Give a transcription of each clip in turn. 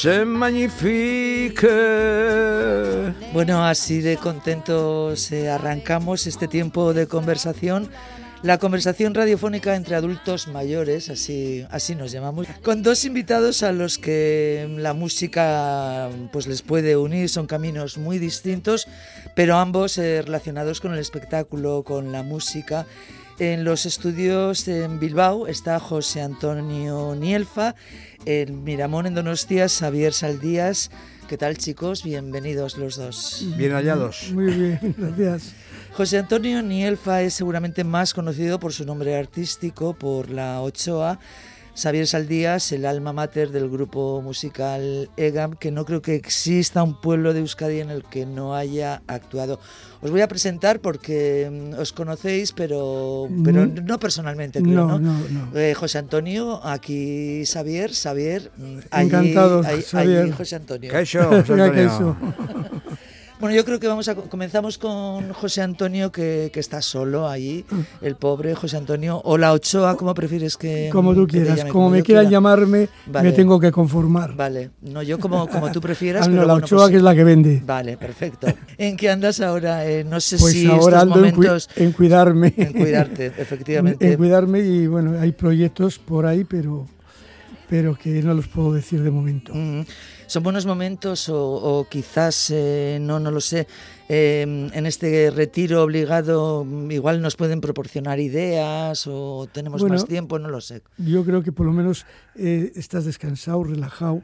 Se magnifique. Bueno, así de contentos eh, arrancamos este tiempo de conversación. La conversación radiofónica entre adultos mayores, así, así nos llamamos, con dos invitados a los que la música pues les puede unir, son caminos muy distintos, pero ambos eh, relacionados con el espectáculo, con la música. En los estudios en Bilbao está José Antonio Nielfa, en Miramón en Donostia, Xavier Saldías. ¿Qué tal chicos? Bienvenidos los dos. Bien hallados. Muy bien, gracias. José Antonio Nielfa es seguramente más conocido por su nombre artístico, por la Ochoa. Xavier Saldías, el alma mater del grupo musical EGAM, que no creo que exista un pueblo de Euskadi en el que no haya actuado. Os voy a presentar porque mm, os conocéis, pero, pero Mm. no personalmente, creo, ¿no? No, no, no. Eh, José Antonio, aquí Xavier, Xavier, mm, allí, Encantado, allí Xavier. José Antonio. Caixo, José Antonio. Bueno, yo creo que vamos a comenzamos con José Antonio que, que está solo ahí, el pobre José Antonio o la Ochoa, como prefieres que Como tú quieras, como me quieran quiera. llamarme, Vale. me tengo que conformar. Vale, no yo como como tú prefieras, Ah, no, pero la bueno, Ochoa pues- que es la que vende. Vale, perfecto. ¿En qué andas ahora? Eh, no sé Pues si ahora estos ando en, cui- momentos en cuidarme. en cuidarte, efectivamente. En cuidarme y bueno, hay proyectos por ahí, pero, pero que no los puedo decir de momento. Mm, Son buenos momentos o, o quizás, eh, no, no lo sé, eh, en este retiro obligado mm, igual nos pueden proporcionar ideas o tenemos Bueno. más tiempo, no lo sé. Yo creo que por lo menos eh, estás descansado, relajado.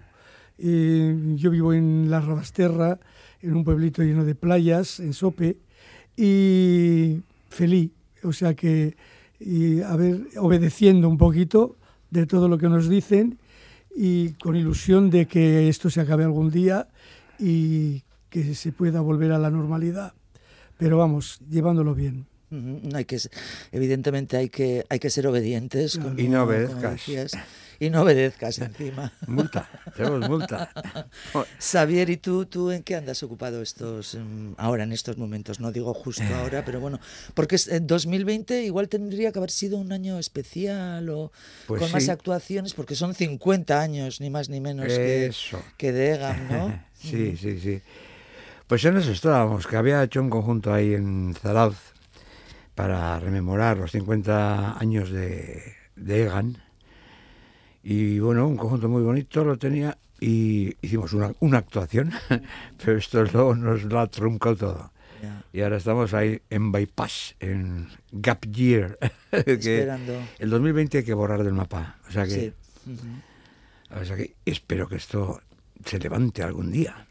Eh, yo vivo en La Rabasterra, en un pueblito lleno de playas, en Sope, y feliz. O sea que, y, a ver, obedeciendo un poquito de todo lo que nos dicen y con ilusión de que esto se acabe algún día y que se pueda volver a la normalidad. Pero vamos, llevándolo bien. Ujú, No hay que, evidentemente hay que, hay que ser obedientes. como- Y no obedezcas. Y no obedezcas encima. Multa, tenemos multa. Xavier, ¿y tú, tú en qué andas ocupado estos em, ahora, en estos momentos? No digo justo Eh. ahora, pero bueno, porque es- en 2020 igual tendría que haber sido un año especial o Pues con más actuaciones, porque son 50 años, ni más ni menos que, Eso. que de EGAM, ¿no? Sí, sí, sí. Pues en eso estábamos, que había hecho un conjunto ahí en Zarauz para rememorar los 50 años de, de Egan. Y bueno, un conjunto muy bonito lo tenía y hicimos una, una actuación, pero esto luego nos lo ha truncado todo. Ya, Y ahora estamos ahí en Bypass, en Gap Year. que esperando. el 2020 hay que borrar del mapa. O sea que, Sí. Ujú. o sea que espero que esto se levante algún día.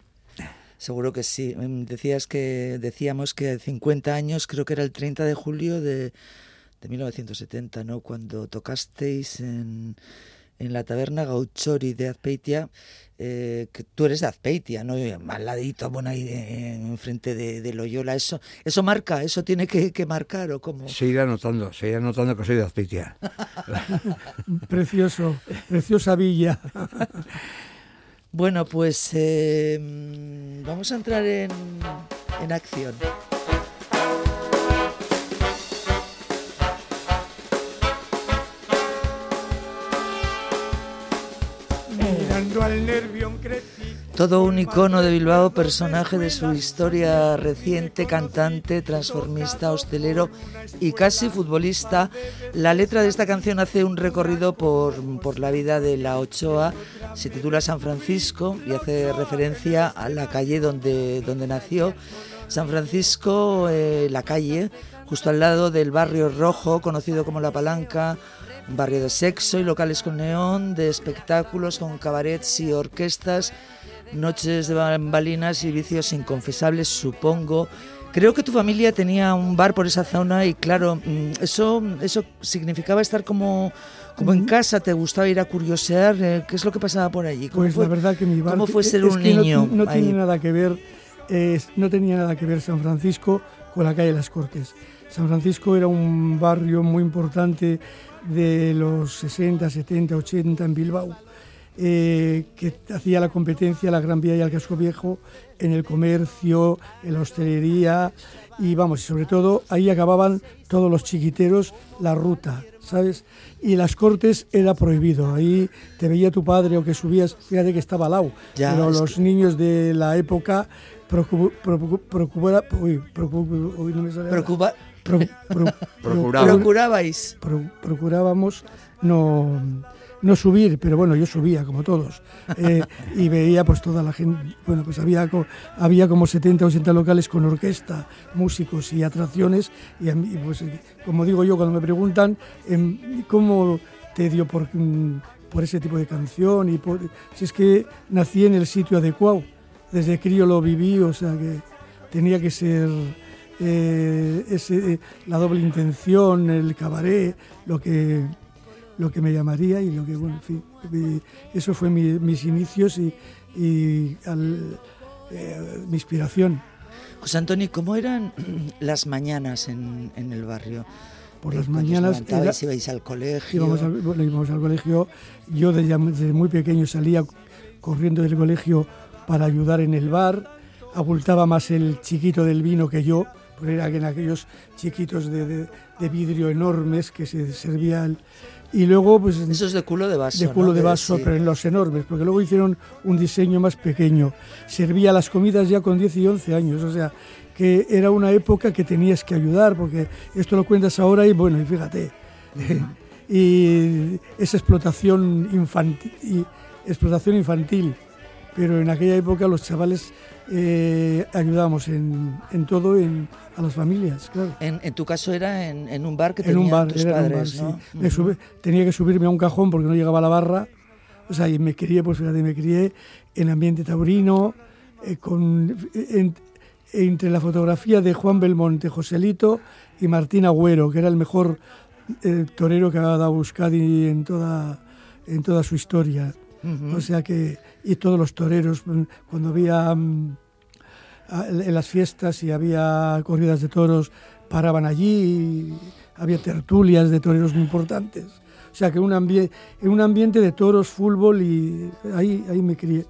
Seguro que sí. Em, Decías que decíamos que 50 años, creo que era el 30 de julio de, de 1970, ¿no? Cuando tocasteis en, en la taberna Gauchori de Azpeitia, eh, que tú eres de Azpeitia, ¿no? Al ladito, bueno, ahí de- enfrente de, de Loyola. Eso, eso marca, eso tiene que, que marcar o cómo. Se irá notando, se irá notando que soy de Azpeitia. Precioso, preciosa villa. Bueno, pues eh, vamos a entrar en, en acción. Todo un icono de Bilbao, personaje de su historia reciente, cantante, transformista, hostelero y casi futbolista. La letra de esta canción hace un recorrido por, por la vida de la Ochoa, se titula San Francisco y hace referencia a la calle donde, donde nació. San Francisco, eh, la calle, justo al lado del barrio rojo, conocido como La Palanca, un barrio de sexo y locales con neón, de espectáculos, con cabarets y orquestas noches de bambalinas y vicios inconfesables, supongo. Creo que tu familia tenía un bar por esa zona y claro, mm, eso, eso significaba estar como, como en casa, te gustaba ir a curiosear, eh, ¿qué es lo que pasaba por allí? ¿Cómo pues fue, la verdad que mi bar... ¿Cómo fue ser es un que no- niño? No, ahí? tiene nada que ver, eh, no tenía nada que ver San Francisco con la calle Las Cortes. San Francisco era un barrio muy importante de los 60, 70, 80 en Bilbao, eh, que hacía la competencia a la Gran Vía y al Casco Viejo en el comercio, en la hostelería y vamos, y sobre todo ahí acababan todos los chiquiteros la ruta, ¿sabes? Y las cortes era prohibido, ahí te veía tu padre o que subías, fíjate que estaba al lado, Ya, pero los que- niños de la época procu- procu- procura- uy, procu- uy, no me sale. Preocupa- Pro- pro- Procuraba. pro- ¿Procurabais? pro- procurábamos no, no subir, pero bueno, yo subía como todos. Eh, y veía pues toda la gente, bueno, pues había, había como 70 o 80 locales con orquesta, músicos y atracciones. Y a mí, pues como digo yo, cuando me preguntan em, cómo te dio por, mm, por ese tipo de canción, y por, si es que nací en el sitio adecuado, desde crío lo viví, o sea que tenía que ser eh, ese, la doble intención, el cabaret, lo que, lo que me llamaría y lo que, bueno, en fin, mi- eso fue mi- mis inicios y, y al- eh, mi inspiración. José Antonio, ¿cómo eran las mañanas en, en el barrio? Por Eh, las mañanas era- ibais al colegio. íbamos al, bueno, íbamos al colegio, yo desde, desde muy pequeño salía corriendo del colegio para ayudar en el bar, abultaba más el chiquito del vino que yo, porque era en aquellos chiquitos de, de- de vidrio enormes que se servía el- y luego pues Eso es de culo de vaso. de ¿no? culo de Que vaso, sí. pero en los enormes, porque luego hicieron un diseño más pequeño. Servía las comidas ya con 10 y 11 años, o sea, que era una época que tenías que ayudar, porque esto lo cuentas ahora y bueno, y fíjate. y esa explotación infantil, explotación infantil, pero en aquella época los chavales eh, ayudábamos en, en todo en, a las familias, claro. En, en tu caso era en, en un bar que En tenían un bar, tus era en un padres, bar, ¿no? sí. Me sube- tenía que subirme a un cajón porque no llegaba a la barra. O sea, y me crié, pues fíjate, me crié en ambiente taurino, eh, con, en- entre la fotografía de Juan Belmonte, Joselito y Martín Agüero, que era el mejor eh, torero que ha dado Euskadi en toda, en toda su historia. Ujú. O sea que, y todos los toreros, mm, cuando había mm, en las fiestas y había corridas de toros, paraban allí, y había tertulias de toreros muy importantes. O sea que un, en un ambiente de toros, fútbol y ahí, ahí me crié.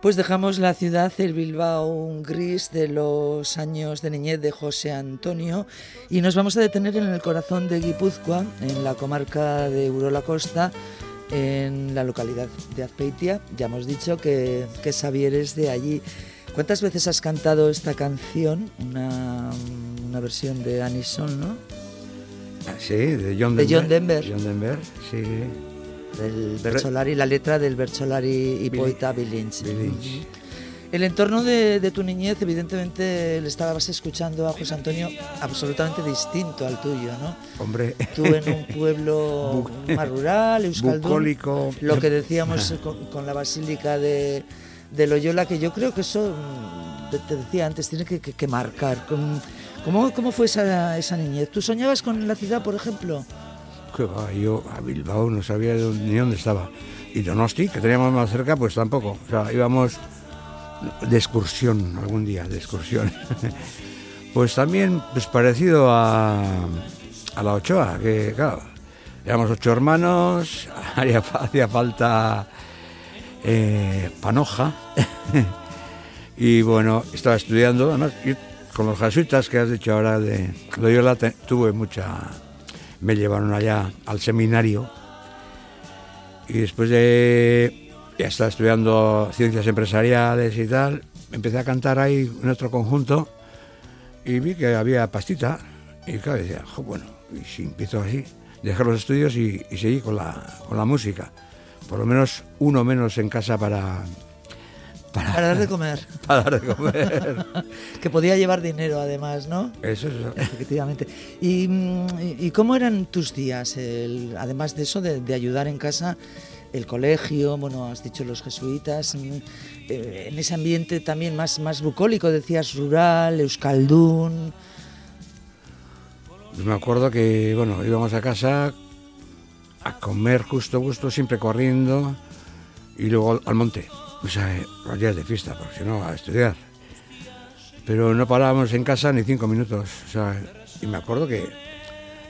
Pues dejamos la ciudad, el Bilbao un gris de los años de niñez de José Antonio y nos vamos a detener en el corazón de Guipúzcoa, en la comarca de Urola Costa, en la localidad de Azpeitia. Ya hemos dicho que, que Xavier es de allí. ¿Cuántas veces has cantado esta canción? Una, una versión de Anison, ¿no? Ah, Sí, de John De Denver. John Denver. John Denver, sí. Del Bercholari, la letra del Bercholari y Billy- poeta Bill Lynch. Bill Lynch. El entorno de, de tu niñez, evidentemente, le estabas escuchando a José Antonio absolutamente distinto al tuyo, ¿no? Hombre, Tú en un pueblo más rural, Euskaldun, bucólico. lo que decíamos con, con la basílica de, de Loyola, que yo creo que eso, mm, te- te decía antes, tiene que, que- que marcar. ¿Cómo, ¿Cómo fue esa, esa niñez? ¿Tú soñabas con la ciudad, por ejemplo? Que va, yo a Bilbao no sabía ni dónde estaba. Y Donosti, que teníamos más cerca, pues tampoco. O sea, íbamos de excursión algún día, de excursión. pues también, pues parecido a, a la Ochoa, que claro, éramos ocho hermanos, hacía falta eh, panoja. y bueno, estaba estudiando, además, con los jesuitas que has dicho ahora de Loyola te- tuve mucha me llevaron allá al seminario y después de ya estar estudiando ciencias empresariales y tal, empecé a cantar ahí en otro conjunto y vi que había pastita y claro, decía, "Jo, bueno, y si empiezo así, dejé los estudios y, y seguí con la, con la música. Por lo menos uno menos en casa para, para, Para dar de comer. para dar de comer. Que podía llevar dinero, además, ¿no? Eso es... Efectivamente. ¿Y, mm, y- y cómo eran tus días? El- además de eso, de, de ayudar en casa, el colegio, bueno, has dicho los jesuitas, mm, eh, en ese ambiente también más, más bucólico, decías rural, euskaldún. Me acuerdo que, bueno, íbamos a casa a comer justo, justo, siempre corriendo y luego al monte, o sea, los días de fiesta, porque si no, a estudiar. Pero no parábamos en casa ni cinco minutos, o sea, y me acuerdo que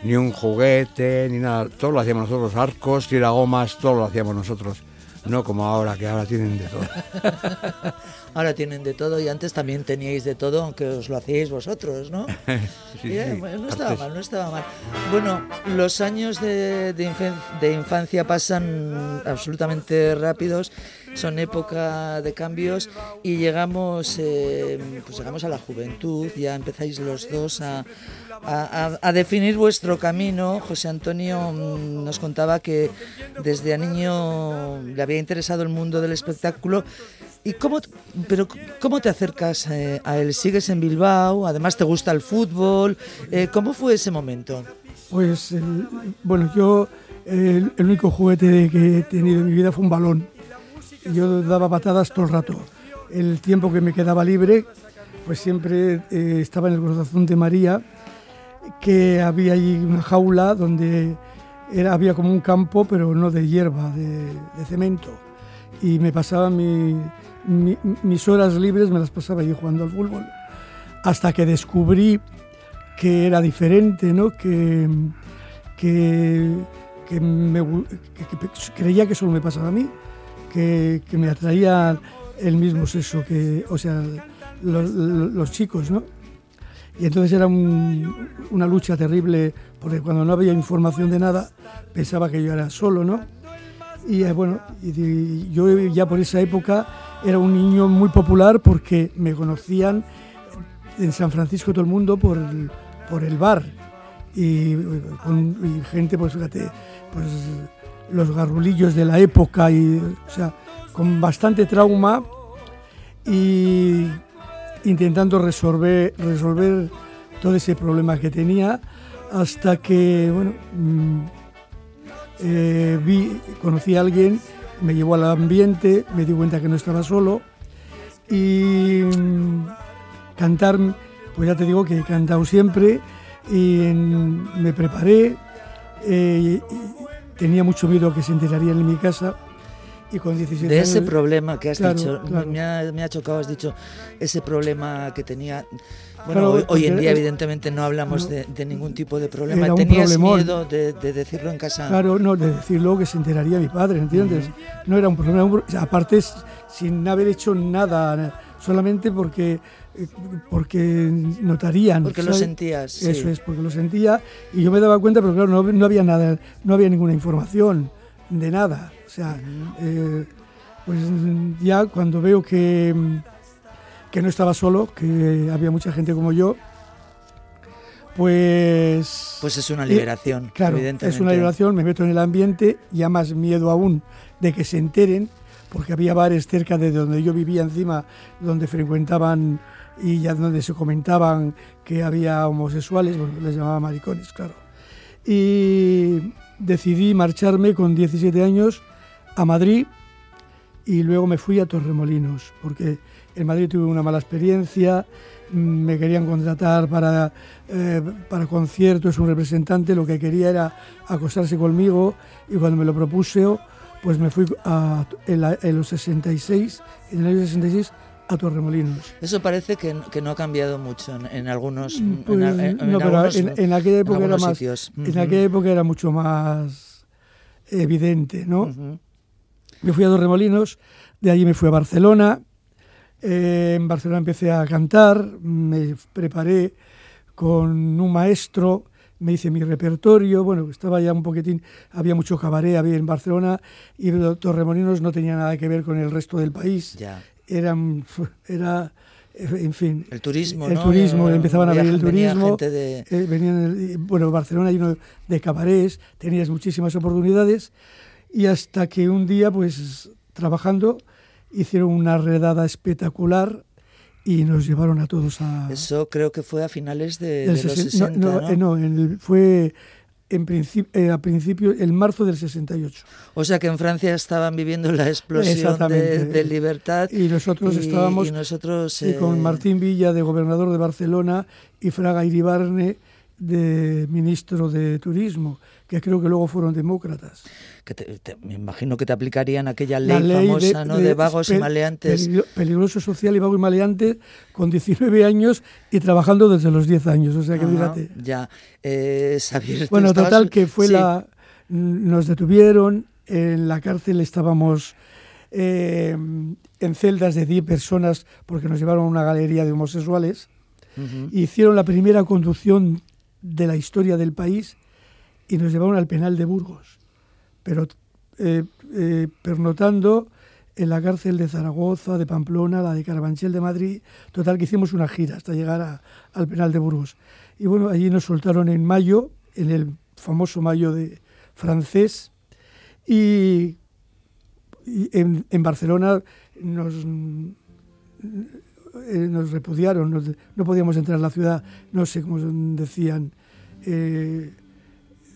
ni un juguete, ni nada, todo lo hacíamos nosotros, arcos, tiragomas, todo lo hacíamos nosotros. No como ahora, que ahora tienen de todo. ahora tienen de todo y antes también teníais de todo, aunque os lo hacíais vosotros, ¿no? sí, sí, no estaba mal, no estaba mal. Bueno, los años de, de, infancia pasan absolutamente rápidos, son época de cambios y llegamos, eh, pues llegamos a la juventud, ya empezáis los dos a, definir vuestro camino. José Antonio mm, nos contaba que desde a niño le había interesado el mundo del espectáculo. ¿Y cómo, pero cómo te acercas eh, a él? ¿Sigues en Bilbao? Además, ¿te gusta el fútbol? Eh, ¿Cómo fue ese momento? Pues, bueno, yo el, único juguete que he tenido en mi vida fue un balón. Yo daba patadas todo el rato. El tiempo que me quedaba libre, pues siempre eh, estaba en el corazón de María que había allí una jaula donde era, había como un campo, pero no de hierba, de, cemento. Y me pasaba mis horas libres, me las pasaba allí jugando al fútbol. Hasta que descubrí que era diferente, ¿no? que, que, me, creía que solo me pasaba a mí, que, me atraía el mismo sexo, que, o sea, los, chicos, ¿no? Y entonces era una lucha terrible, porque cuando no había información de nada, pensaba que yo era solo, ¿no? Y eh, bueno, y, yo ya por esa época era un niño muy popular porque me conocían en San Francisco todo el mundo por el, por el bar. Y, con, gente, pues fíjate, pues los garrulillos de la época, y, o sea, con bastante trauma. Y intentando resolver, resolver todo ese problema que tenía hasta que, bueno, mm, eh, vi, conocí a alguien, me llevó al ambiente, me di cuenta que no estaba solo y mm, cantar, pues ya te digo que he cantado siempre y me preparé, eh, tenía mucho miedo que se enterarían en mi casa y con 17 de ese problema que has dicho, Me, ha, chocado, has dicho ese problema que tenía. Bueno, hoy, en día, evidentemente, no hablamos de, ningún tipo de problema. ¿Tenías miedo de, decirlo en casa? Claro, no, de decirlo que se enteraría mi padre, ¿entiendes? No era un problema, aparte, sin haber hecho nada, solamente porque porque notarían. Porque lo sentías. Eso es, porque lo sentía y yo me daba cuenta, pero claro, no, no había nada, no había ninguna información de nada. O sea, eh, pues ya cuando veo que, que no estaba solo, que había mucha gente como yo, pues... Pues es una eh, liberación, claro, es una liberación, me meto en el ambiente, ya más miedo aún de que se enteren, porque había bares cerca de donde yo vivía encima, donde frecuentaban y ya donde se comentaban que había homosexuales, bueno, les llamaba maricones, claro. Y decidí marcharme con 17 años a Madrid y luego me fui a Torremolinos, porque en Madrid tuve una mala experiencia, me querían contratar para, eh, para conciertos, un representante, lo que quería era acostarse conmigo y cuando me lo propuse, pues me fui a, en, los 66, en el año 66 a Torremolinos. Eso parece que, que no ha cambiado mucho en, algunos, en, pues, no, pero en, aquella época era más, en aquella época era mucho más evidente, ¿no? Yo fui a Dos Remolinos, de allí me fui a Barcelona. Eh, en Barcelona empecé a cantar, me preparé con un maestro, me hice mi repertorio, bueno, estaba ya un poquitín, había mucho cabaret había en Barcelona y Torremolinos no tenía nada que ver con el resto del país. Ya. Era, era en fin. El turismo, El turismo, empezaban a ver el turismo. De... Eh, venían, bueno, Barcelona lleno de cabarets, tenías muchísimas oportunidades y hasta que un día, pues trabajando, hicieron una redada espectacular y nos llevaron a todos a... Eso creo que fue a finales de, los 60, no, no, fue en principio, eh, a principio, en marzo del 68. O sea que en Francia estaban viviendo la explosión de, de, libertad. Y nosotros y- estábamos y nosotros, sí, eh, con Martín Villa, de gobernador de Barcelona, y Fraga Iribarne, de ministro de Turismo, que creo que luego fueron demócratas. que te- te- me imagino que te aplicarían aquella La ley, famosa, ¿no? De, vagos y pe- maleantes. peligro- peligroso social y vago y maleante con 19 años y trabajando desde los 10 años. O sea que Ajá, fíjate. Ya. Eh, Xavier, Bueno, estabas- total que fue sí. la... Nos detuvieron, en la cárcel estábamos eh, en celdas de 10 personas porque nos llevaron a una galería de homosexuales. Ujú. Hicieron la primera conducción de la historia del país y nos llevaron al penal de Burgos. Pero eh, eh, pernotando en la cárcel de Zaragoza, de Pamplona, la de Carabanchel de Madrid. Total que hicimos una gira hasta llegar a- al penal de Burgos. Y bueno, allí nos soltaron en mayo, en el famoso mayo de francés. Y, en Barcelona nos, eh, nos repudiaron, nos- no podíamos entrar a la ciudad, no sé cómo decían, eh,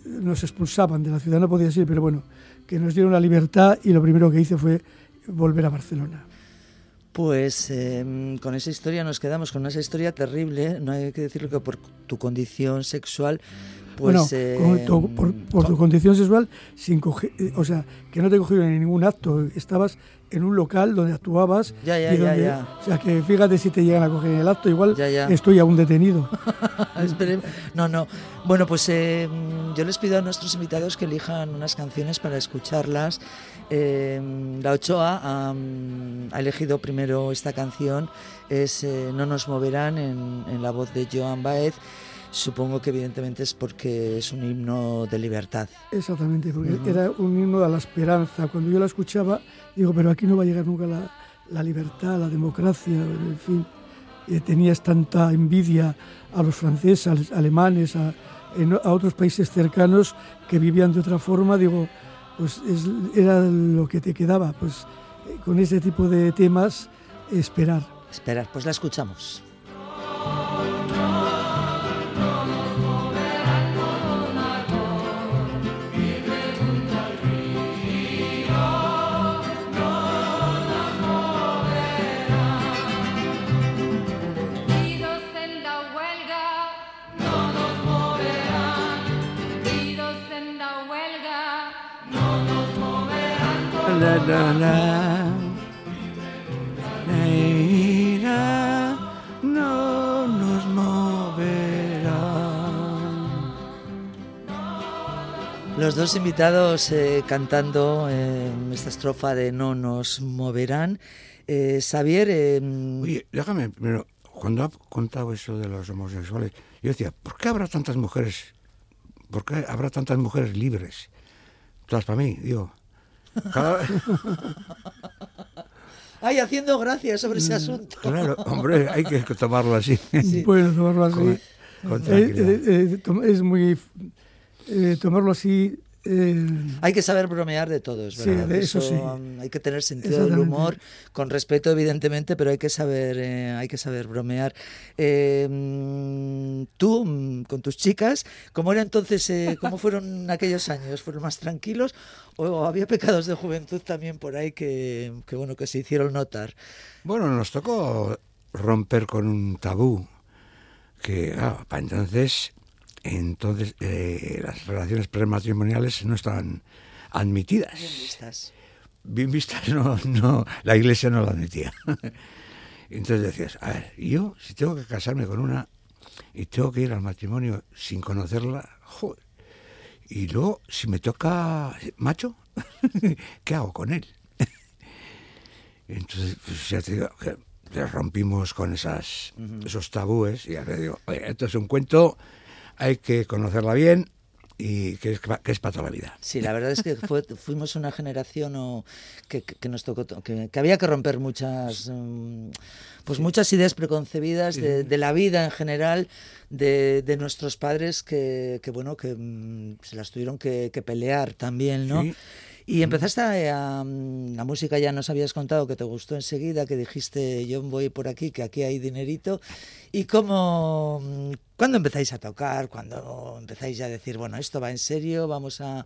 nos expulsaban de la ciudad, no podías ir, pero bueno, que nos dieron la libertad y lo primero que hice fue volver a Barcelona. Pues eh, con esa historia nos quedamos, con esa historia terrible. No hay que decirlo que por tu condición sexual, pues. bueno, eh, tu- por, por tu con- condición sexual, sin coge- eh, o sea, que no te cogieron en ningún acto, estabas en un local donde actuabas. Ya, ya, y ya, donde- ya. O sea, que fíjate si te llegan a coger en el acto, igual estoy aún detenido. No, no. Bueno, pues eh, yo les pido a nuestros invitados que elijan unas canciones para escucharlas. Eh, la Ochoa ha, mm, ha elegido primero esta canción, es eh, No nos moverán en, en la voz de Joan Baez. Supongo que evidentemente es porque es un himno de libertad. Exactamente, porque era un himno a la esperanza. Cuando yo la escuchaba, digo, pero aquí no va a llegar nunca la, la libertad, la democracia, en fin. Eh, tenías tanta envidia a los franceses, a los alemanes, a, otros países cercanos que vivían de otra forma, digo, pues es- era lo que te quedaba, pues eh, con ese tipo de temas, esperar. Esperar, pues la escuchamos. La, la, la. Neira, no nos moverán. Los dos invitados eh, cantando eh, esta estrofa de No nos moverán. Eh, Xavier, eh, Oye, déjame primero, cuando ha contado eso de los homosexuales, yo decía, ¿por qué habrá tantas mujeres? ¿Por qué habrá tantas mujeres libres? Todas para mí, digo. Cada- ay, haciendo gracia sobre Mm, ese asunto. claro, hombre, hay que tomarlo así. Bueno, tomarlo así. Con- con Eh, eh, eh, es muy... eh, tomarlo así... eh, Hay que saber bromear de todo, es Sí, verdad. de eso sí. um, hay que tener sentido del humor, con respeto, evidentemente, pero hay que saber, eh, hay que saber bromear. Eh, mm, tú, mm, con tus chicas, ¿cómo era entonces, eh, cómo fueron aquellos años? ¿Fueron más tranquilos o había pecados de juventud también por ahí que, que bueno, que se hicieron notar? Bueno, nos tocó romper con un tabú que, claro, para entonces, entonces eh, las relaciones prematrimoniales no estaban admitidas. Bien vistas. Bien vistas, no, no, la iglesia no lo admitía. Entonces decías, a ver, yo si tengo que casarme con una y tengo que ir al matrimonio sin conocerla, joder. Y luego, si me toca macho, ¿qué hago con él? Entonces, pues ya te digo, rompimos con esas, esos tabúes y ahora digo, oye, esto es un cuento, hay que conocerla bien y que es, que es para toda la vida. Sí, la verdad es que fue- fuimos una generación o, que, nos tocó, to- que, que había que romper muchas, mm, pues muchas ideas preconcebidas de, de la vida en general, de, de nuestros padres que, bueno, que mm, se las tuvieron que, pelear también, ¿no? Sí. Y empezaste a, mm, la música ya nos habías contado que te gustó enseguida, que dijiste yo voy por aquí, que aquí hay dinerito. ¿Y cómo, cuándo empezáis a tocar? ¿Cuándo empezáis ya a decir, bueno, esto va en serio, vamos a,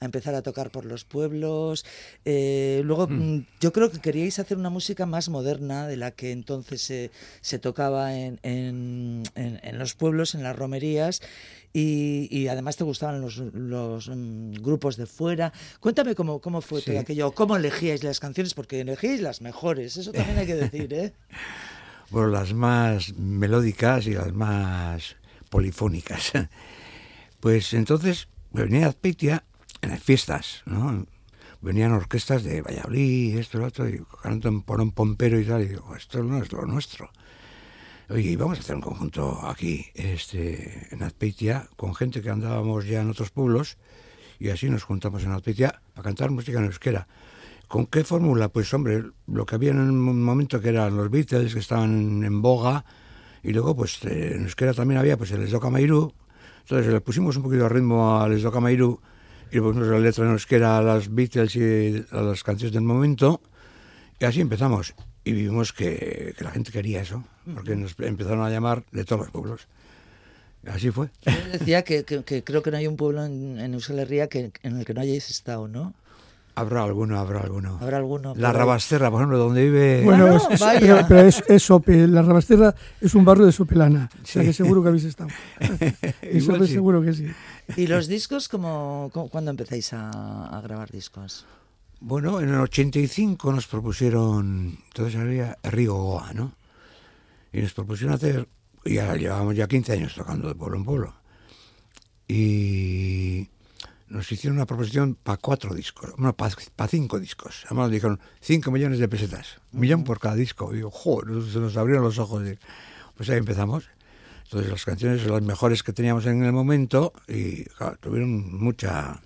a empezar a tocar por los pueblos? Eh, luego, mm, yo creo que queríais hacer una música más moderna de la que entonces se, se tocaba en, en, en- en los pueblos, en las romerías. Y, y además te gustaban los, los, mm, grupos de fuera. Cuéntame cómo, cómo fue Sí. todo aquello, cómo elegíais las canciones, porque elegíais las mejores, eso también hay que decir, ¿eh? Bueno, las más melódicas y las más polifónicas. Pues entonces venía Azpeitia en las fiestas, ¿no? Venían orquestas de Valladolid, esto, lo otro, y un pompero y tal, y digo, esto no es lo nuestro. Oye, vamos a hacer un conjunto aquí, este, en Azpeitia, con gente que andábamos ya en otros pueblos, y así nos juntamos en Azpeitia a cantar música en euskera. ¿Con qué fórmula? Pues hombre, lo que había en un momento que eran los Beatles, que estaban en boga, y luego pues eh, en euskera también había pues el Esdoka Mairu, entonces le pusimos un poquito de ritmo al Mairu, y le pusimos la letra en euskera a las Beatles y a las canciones del momento, y así empezamos. Y vimos que, que la gente quería eso, porque nos empezaron a llamar de todos los pueblos. Así fue. Yo decía que, que- que creo que no hay un pueblo en, en Euskal Herria que, en el que no hayáis estado, ¿no? Habrá alguno, habrá alguno. Habrá alguno. La. Rabasterra, por ejemplo, donde vive... Bueno, Bueno, es- es- vaya. pero, pero es, es Sope. La Rabasterra es un barrio de Sopelana. O sea Sí. que seguro que habéis estado. y Sope sí. seguro que sí. ¿Y los discos, cómo, cómo- cuándo empezáis a, a grabar discos? Bueno, en el 85 nos propusieron, entonces había Río Goa, ¿no? Y nos propusieron hacer, y ya llevábamos ya 15 años tocando de pueblo en pueblo. Y nos hicieron una proposición para cuatro discos, bueno, para cinco discos. Además nos dijeron 5 millones de pesetas, un millón por cada disco. Y digo, joder, se nos abrieron los ojos. Pues ahí empezamos. Entonces las canciones son las mejores que teníamos en el momento y claro, tuvieron mucha...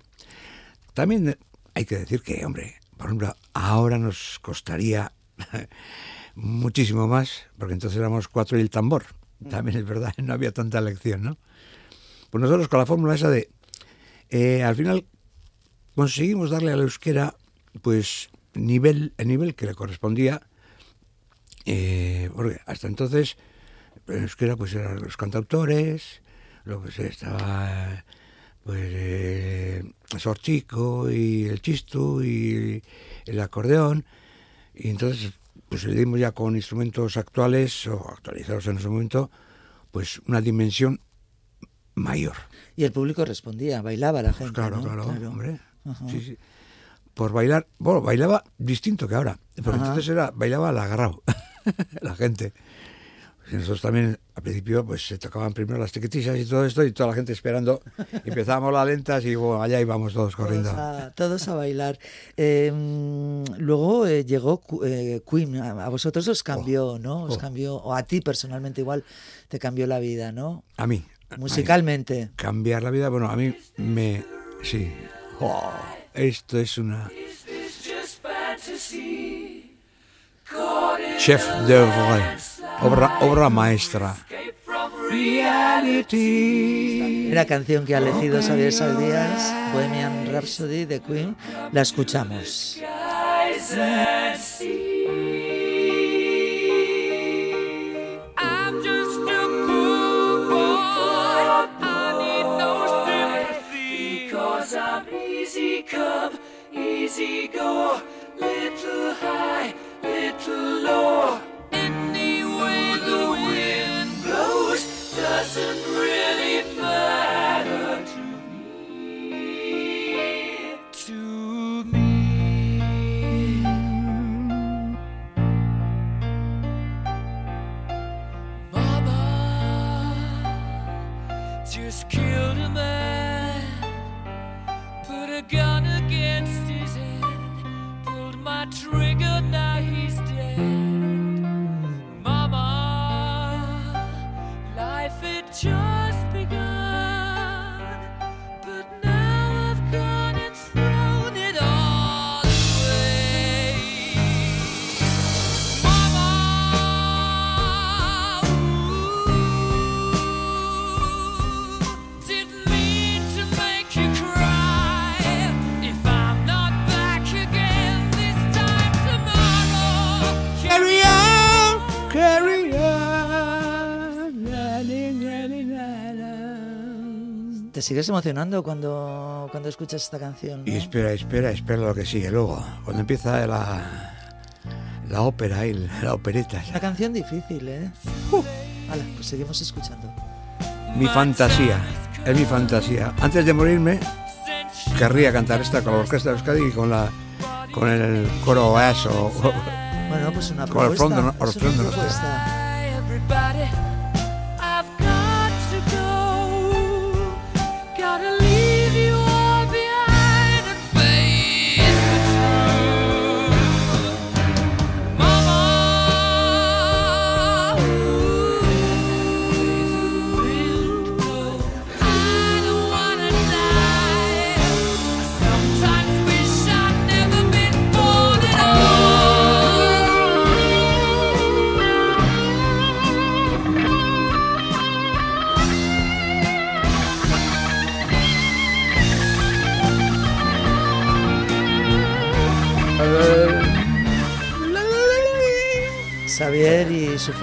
También hay que decir que, hombre, por ejemplo, ahora nos costaría muchísimo más, porque entonces éramos cuatro y el tambor. También es verdad, no había tanta elección, ¿no? Pues nosotros con la fórmula esa de... eh, al final conseguimos darle a la euskera, pues, nivel, el nivel que le correspondía, eh, porque hasta entonces en euskera pues eran los cantautores, luego pues estaba pues eh, y el chistu y el acordeón. Y entonces pues le dimos ya con instrumentos actuales o actualizados en ese momento pues una dimensión mayor. Y el público respondía, bailaba la gente. Claro, ¿no? claro, hombre. Ajá. Sí, sí. Por bailar, bueno, bailaba distinto que ahora, porque Ajá. entonces era bailaba al agarrado la gente. Nosotros también, al principio, pues se tocaban primero las tiquetisas y todo esto, y toda la gente esperando. Empezábamos las lentas y bueno, allá íbamos todos corriendo. Todos a, todos a bailar. Eh, mm, luego eh, llegó eh, Queen, a, vosotros os cambió, ¿no? Os oh. cambió, o a ti personalmente igual te cambió la vida, ¿no? A mí. Musicalmente. Cambiar la vida, bueno, a mí me... Sí. Oh, esto es una... Chef d'oeuvre. Obra, obra maestra. Era canción que ha elegido Xavier Saldías, Bohemian Rhapsody de Queen. La escuchamos. Easy go. Little high, sigues emocionando cuando, cuando escuchas esta canción. ¿no? Y espera, espera, espera lo que sigue luego. Cuando empieza la, la ópera y la opereta. Una canción difícil, ¿eh? Hala, pues seguimos escuchando. Mi fantasía, es mi fantasía. Antes de morirme, querría cantar esta con la orquesta de Euskadi y con, la, con el coro eso. Bueno, pues una Con propuesta. es el fondo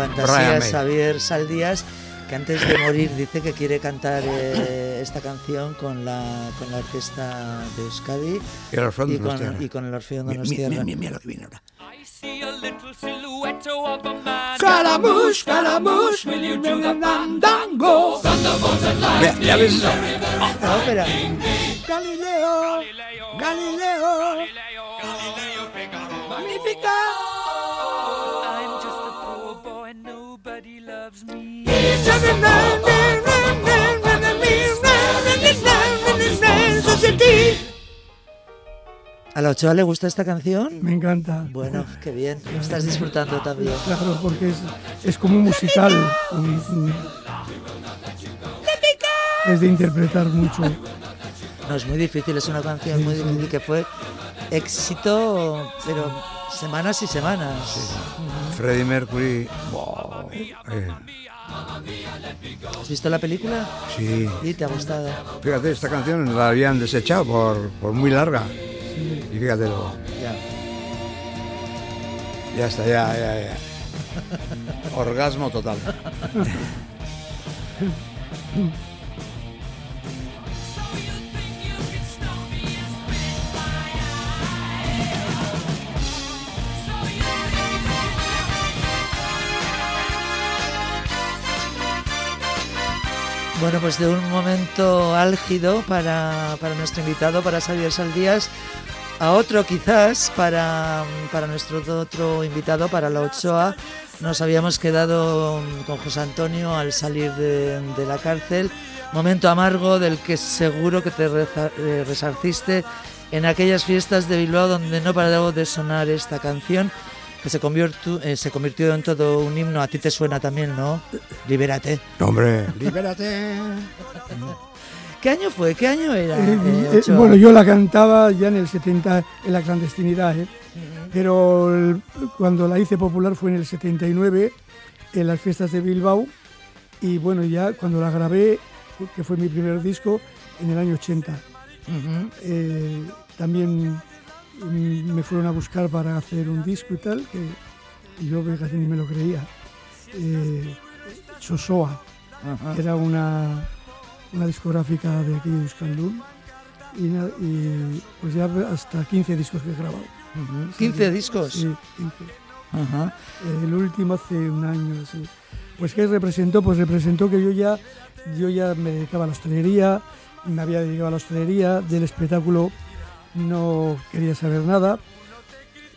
fantasía. Xavier Saldías, que antes de morir dice que quiere cantar eh, esta canción con la, con la orquesta de Euskadi Y el Orfeón y con, y con el Orfeo Mi- mi- Donostiarra. mi- Mira lo que viene ahora. I see a little silhouette of a man. Scaramouche, Scaramouche, will you do the fandango? Mira, ¿Ya ves eso? La ópera. Galileo, Galileo, Galileo, magnífica. ¿A la Ochoa le gusta esta canción? Me encanta. Bueno, qué bien. Estás disfrutando también. Claro, porque es, es como un musical. un- un- es de interpretar mucho. No, es muy difícil, es una canción muy difícil que fue éxito, pero semanas y semanas. Freddie Mercury. wow, eh, ¿Has visto la película? sí. ¿Y te ha gustado? Fíjate, esta canción la habían desechado por, por muy larga. Y fíjate luego. Ya. Ya está, ya, ya, ya. Orgasmo total. Bueno, pues de un momento álgido para, para nuestro invitado, para Xavier Saldías, a otro quizás para, para nuestro otro invitado, para la Ochoa. Nos habíamos quedado con José Antonio al salir de, de la cárcel. Momento amargo del que seguro que te eh, resarciste en aquellas fiestas de Bilbao donde no paraba de sonar esta canción que se convirtió, eh, se convirtió en todo un himno. A ti te suena también, ¿no? Libérate. Hombre, libérate. ¿Qué año fue? ¿Qué año era? Eh, eh, eh, bueno, yo la cantaba ya en el 70 en la clandestinidad, ¿eh? pero el- cuando la hice popular fue en el 79 en las fiestas de Bilbao y bueno, ya cuando la grabé, que fue mi primer disco, en el año 80. Ujú. Eh, también me fueron a buscar para hacer un disco y tal, que yo casi ni me lo creía. Eh, Sosoa, Ajá. que era una, una discográfica de aquí de Euskaldun. Y, y pues ya hasta 15 discos que he grabado. Ujú. 15 discos. Sí, 15. Ajá. El último hace un año, sí. Pues que representó, pues representó que yo ya, yo ya me dedicaba a la hostelería, me había dedicado a la hostelería, del espectáculo no quería saber nada,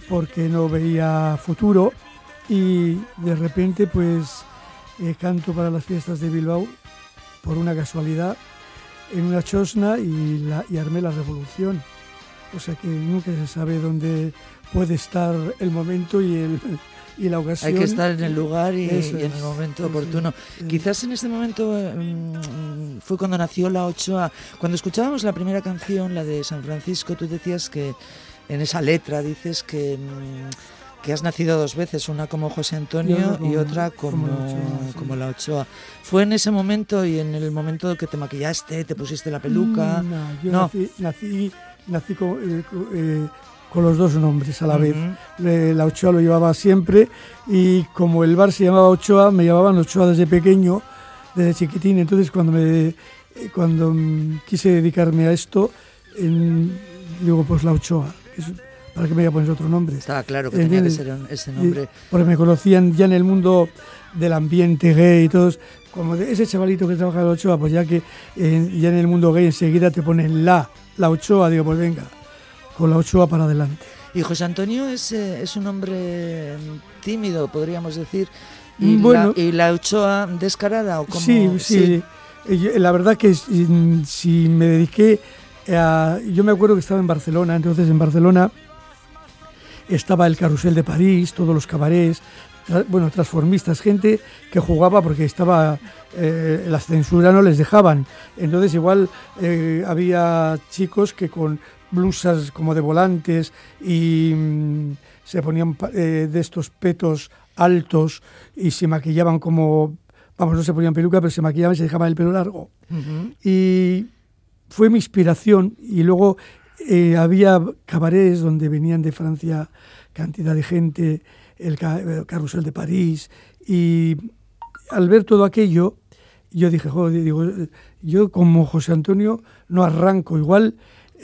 porque no veía futuro y de repente pues eh, canto para las fiestas de Bilbao por una casualidad en una chosna y, y armé la revolución. O sea que nunca se sabe dónde puede estar el momento y, el, y la ocasión. Hay que estar en el lugar y, Eso y en el momento oportuno. Quizás en este momento eh, mm, fue cuando nació la Ochoa. Cuando escuchábamos la primera canción, la de San Francisco, tú decías que en esa letra dices que, mm, que has nacido dos veces, una como José Antonio Y otra y como- otra como, como la Ochoa, sí. como la Ochoa. ¿Fue en ese momento y en el momento que te maquillaste, te pusiste la peluca? Mm, No, yo No. nací, nací, nací con, eh, eh, con los dos nombres a la vez. Ujú. Eh, La Ochoa lo llevaba siempre y como el bar se llamaba Ochoa, me llamaban Ochoa desde pequeño, desde chiquitín. Entonces cuando me eh, cuando mm, quise dedicarme a esto, en- digo, pues la Ochoa. que es- ¿Para qué me voy a poner otro nombre? Estaba claro que tenía que ser un- ese nombre. porque me conocían ya en el mundo del ambiente gay y todos. Como de ese chavalito que trabaja en la Ochoa, pues ya que eh, ya en el mundo gay enseguida te ponen la, la Ochoa, digo, pues venga, con la Ochoa para adelante. Y José Antonio es, eh, es un hombre mm, tímido, podríamos decir. Y, Bueno. la, y la Ochoa descarada o como Sí, sí. Eh, La verdad que si, me dediqué a... Yo me acuerdo que estaba en Barcelona, entonces en Barcelona estaba el Carrusel de París, todos los cabarets, bueno, transformistas, gente que jugaba porque estaba... eh, las censuras no les dejaban. Entonces igual eh, había chicos que con blusas como de volantes y mm, se ponían eh, de estos petos altos y se maquillaban como... Vamos, no se ponían peluca, pero se maquillaban y se dejaban el pelo largo. Y fue mi inspiración. Y luego eh, había cabarets donde venían de Francia cantidad de gente, el, ca- el carrusel de París. Y al ver todo aquello yo dije, joder, digo, yo como José Antonio no arranco igual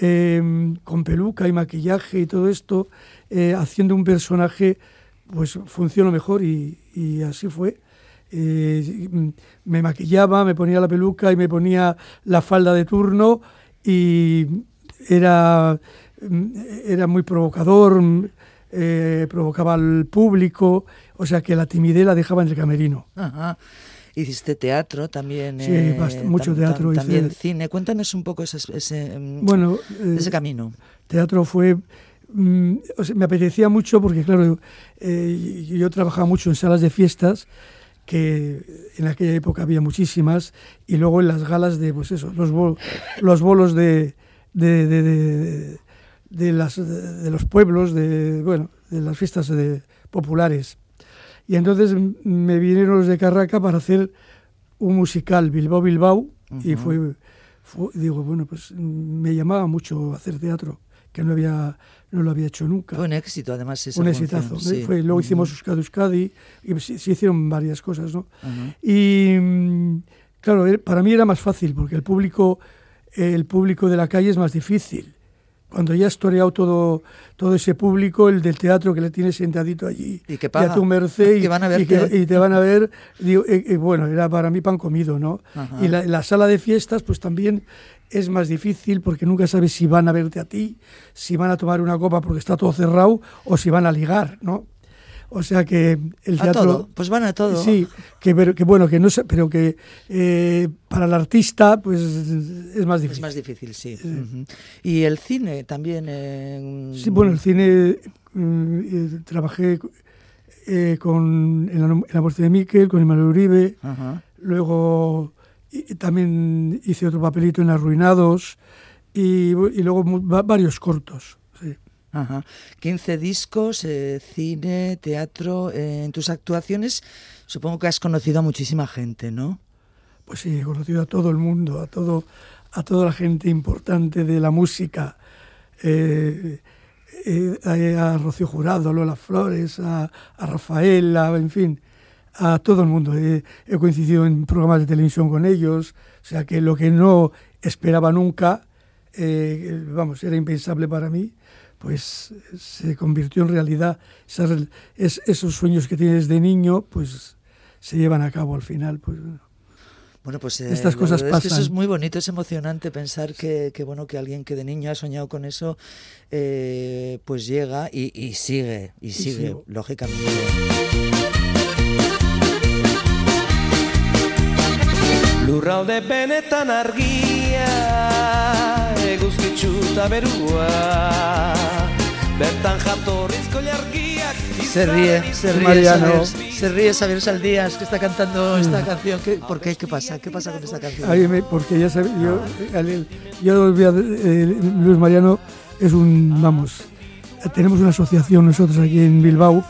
eh, con peluca y maquillaje y todo esto, eh, haciendo un personaje, pues funcionó mejor y, así fue. Eh, me maquillaba, me ponía la peluca y me ponía la falda de turno y era, mm, era muy provocador, mm, eh, provocaba al público, o sea que la timidez la dejaba en el camerino. Hiciste teatro también. Sí, eh, mucho teatro hice. También cine. Cuéntanos un poco ese, ese, mm, Bueno, eh, ese camino. teatro fue mm, o sea, me apetecía mucho porque claro eh, yo trabajaba mucho en salas de fiestas que en aquella época había muchísimas y luego en las galas de pues eso los bol- los bolos de de, de, de- de las de, de los pueblos de bueno de las fiestas de- populares y entonces me vinieron los de Carraca para hacer un musical Bilbao Bilbao y fue, fue- digo bueno pues me llamaba mucho hacer teatro que no había no lo había hecho nunca. Fue un éxito, además. Esa un exitazo sí. fue luego hicimos Euskadi Euskadi y se, se hicieron varias cosas no y claro para mí era más fácil porque el público el público de la calle es más difícil cuando ya has toreado todo todo ese público el del teatro que le tienes sentadito allí Y que a paga, tu merced y, que van a y que- y te van a ver digo, eh, eh, bueno era para mí pan comido no Ajá. y la, la sala de fiestas pues también es más difícil porque nunca sabes si van a verte a ti si van a tomar una copa porque está todo cerrado o si van a ligar no o sea que el A teatro todo. Pues van a todo. Sí, que, pero, que bueno, que no sé, pero que eh, para el artista pues es más difícil. Es más difícil, sí. Y el cine también. eh, Sí, bueno, el cine mm, eh, trabajé eh, con en la, en la muerte de Miquel, con Emanuel Uribe, luego y- también hice otro papelito en Arruinados y, y luego varios cortos. Ajá. 15 discos, eh, cine, teatro. eh, en tus actuaciones supongo que has conocido a muchísima gente, ¿no? Pues sí, he conocido a todo el mundo, a todo, a toda la gente importante de la música, eh, eh, a, Rocío Jurado, a Lola Flores, a, a Rafael, a- en fin, a todo el mundo. Eh, he coincidido en programas de televisión con ellos, o sea que lo que no esperaba nunca, vamos, era impensable para mí, pues se convirtió en realidad. Esas- es- esos sueños que tienes de niño, pues se llevan a cabo al final. Pues, Bueno, pues eh, Estas cosas verdad es que eso es pasan. muy bonito, es emocionante pensar que, que, bueno que alguien que de niño ha soñado con eso, eh, pues llega y, y sigue y sigue, sigo. lógicamente. Lurralde benetan argia Eguzkitzu eta berua Bertan jatorrizko jargiak Se ríe, se ríe, Mariano. Saber, se ríe Xavier Saldías que está cantando esta canción. ¿Qué, ¿Por qué? ¿Qué pasa? ¿Qué pasa con esta canción? Me- porque ya sabes, yo, yo voy a- eh, Luis Mariano es un, vamos, tenemos una asociación nosotros aquí en Bilbao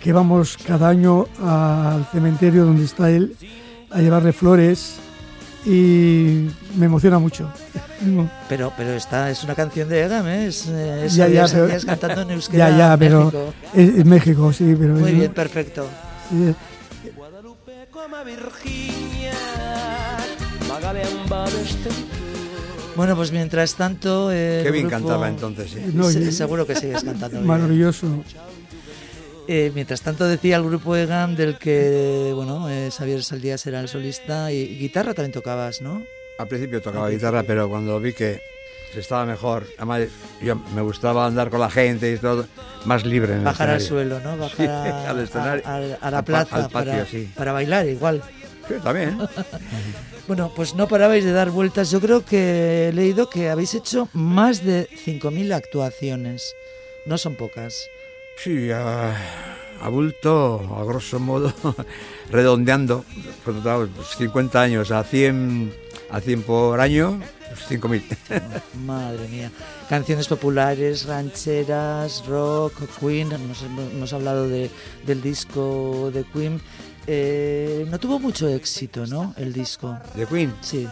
que vamos cada año al cementerio donde está él a llevarle flores y me emociona mucho. Pero, pero esta es una canción de Egam, ¿eh? Es, eh, es Ya, ya, pero- cantando en euskera. Ya, ya, pero México. es, es México, sí, pero Muy es- bien, perfecto. eh, Bueno, pues mientras tanto... el Kevin grupo- cantaba entonces, sí. No, Se- y- seguro que sigues cantando bien. Eh, mientras tanto decía el grupo EGAM del que, bueno, eh, Xavier Saldías era el solista y guitarra también tocabas, ¿no? Al principio tocaba guitarra, pero cuando vi que se estaba mejor, además yo me gustaba andar con la gente y todo, más libre en el Bajar al suelo, ¿no? Bajar Sí, a, al escenario, a- a- a la plaza al patio, para, sí. para bailar igual. Sí, también. Bueno, pues no parabais de dar vueltas. Yo creo que he leído que habéis hecho más de 5.000 actuaciones. No son pocas. Sí, a, a bulto, a grosso modo, redondeando, cuando estaba, pues, 50 años, a 100, a 100 por año, pues, 5.000. Madre mía. Canciones populares, rancheras, rock, Queen. Nos hemos hemos hablado de, del disco de Queen. Eh, no tuvo mucho éxito, ¿no? El disco. ¿De Queen? Sí.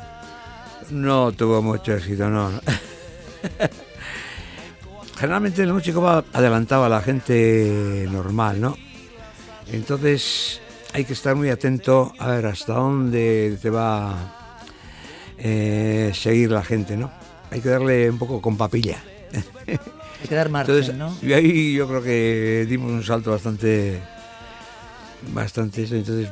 No tuvo mucho éxito, no. Generalmente el músico va adelantado a la gente normal, ¿no? Entonces hay que estar muy atento a ver hasta dónde te va a eh, seguir la gente, ¿no? Hay que darle un poco con papilla. Hay que dar margen, Entonces, ¿no? y ahí yo creo que dimos un salto bastante, bastante, eso, entonces